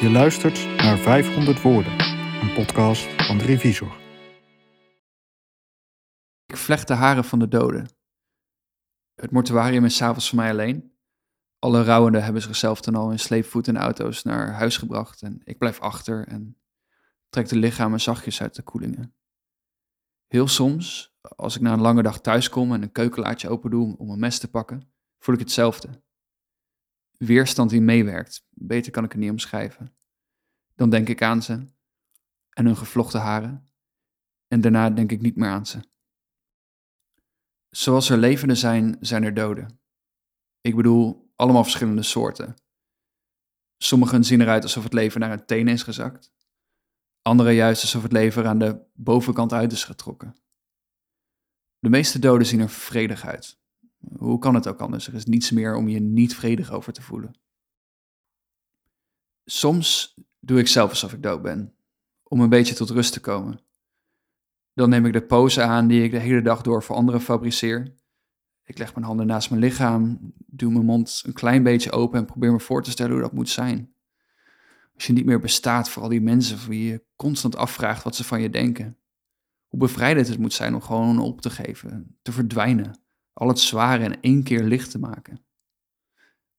Je luistert naar 500 Woorden, een podcast van de Revisor. Ik vlecht de haren van de doden. Het mortuarium is s'avonds voor mij alleen. Alle rouwenden hebben zichzelf dan al in sleepvoet en auto's naar huis gebracht en ik blijf achter en trek de lichamen zachtjes uit de koelingen. Heel soms, als ik na een lange dag thuis kom en een keukenlaadje open doe om een mes te pakken, voel ik hetzelfde. Weerstand die meewerkt, beter kan ik het niet omschrijven. Dan denk ik aan ze en hun gevlochten haren en daarna denk ik niet meer aan ze. Zoals er levenden zijn, zijn er doden. Ik bedoel, allemaal verschillende soorten. Sommigen zien eruit alsof het leven naar een tenen is gezakt. Andere juist alsof het leven aan de bovenkant uit is getrokken. De meeste doden zien er vredig uit. Hoe kan het ook anders? Er is niets meer om je niet vredig over te voelen. Soms doe ik zelf alsof ik dood ben, om een beetje tot rust te komen. Dan neem ik de pose aan die ik de hele dag door voor anderen fabriceer. Ik leg mijn handen naast mijn lichaam, doe mijn mond een klein beetje open en probeer me voor te stellen hoe dat moet zijn. Als je niet meer bestaat voor al die mensen voor wie je constant afvraagt wat ze van je denken. Hoe bevrijdend het moet zijn om gewoon op te geven, te verdwijnen, al het zware in één keer licht te maken.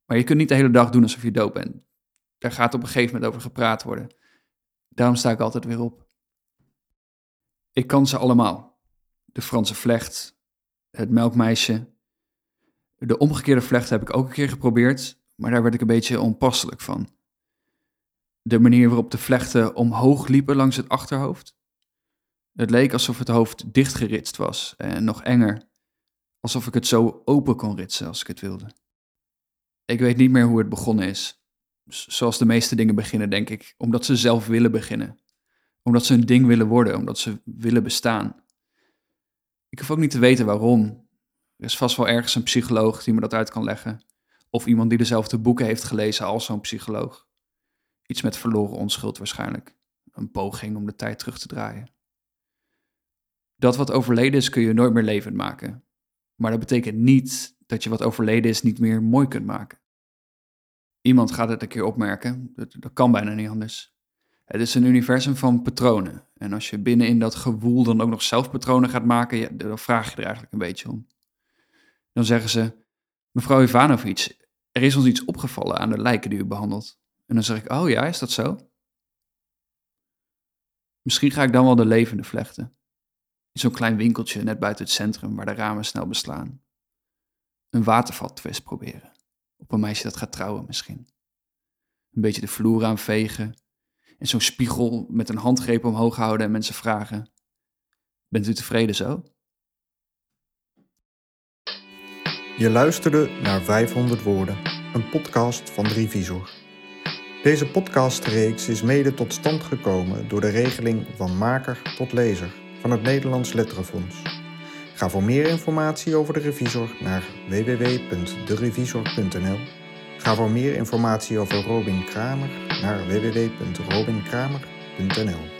Maar je kunt niet de hele dag doen alsof je dood bent. Daar gaat op een gegeven moment over gepraat worden. Daarom sta ik altijd weer op. Ik kan ze allemaal. De Franse vlecht, het melkmeisje. De omgekeerde vlecht heb ik ook een keer geprobeerd, maar daar werd ik een beetje onpasselijk van. De manier waarop de vlechten omhoog liepen langs het achterhoofd. Het leek alsof het hoofd dichtgeritst was en nog enger, alsof ik het zo open kon ritsen als ik het wilde. Ik weet niet meer hoe het begonnen is. Zoals de meeste dingen beginnen, denk ik, omdat ze zelf willen beginnen omdat ze een ding willen worden, omdat ze willen bestaan. Ik hoef ook niet te weten waarom. Er is vast wel ergens een psycholoog die me dat uit kan leggen. Of iemand die dezelfde boeken heeft gelezen als zo'n psycholoog. Iets met verloren onschuld waarschijnlijk. Een poging om de tijd terug te draaien. Dat wat overleden is kun je nooit meer levend maken. Maar dat betekent niet dat je wat overleden is niet meer mooi kunt maken. Iemand gaat het een keer opmerken, dat, dat kan bijna niet anders. Het is een universum van patronen. En als je binnen in dat gewoel dan ook nog zelf patronen gaat maken, dan vraag je er eigenlijk een beetje om. Dan zeggen ze, mevrouw Ivanovic, er is ons iets opgevallen aan de lijken die u behandelt. En dan zeg ik, oh ja, is dat zo? Misschien ga ik dan wel de levende vlechten. In zo'n klein winkeltje net buiten het centrum waar de ramen snel beslaan. Een watervaltwist proberen. Op een meisje dat gaat trouwen misschien. Een beetje de vloer aanvegen en zo'n spiegel met een handgreep omhoog houden en mensen vragen: Bent u tevreden zo? Je luisterde naar 500 Woorden, een podcast van Revisor. Deze podcastreeks is mede tot stand gekomen door de regeling van maker tot lezer van het Nederlands Letterenfonds. Ga voor meer informatie over de Revisor naar www.derevisor.nl Ga voor meer informatie over Robin Kramer naar www.robinkramer.nl.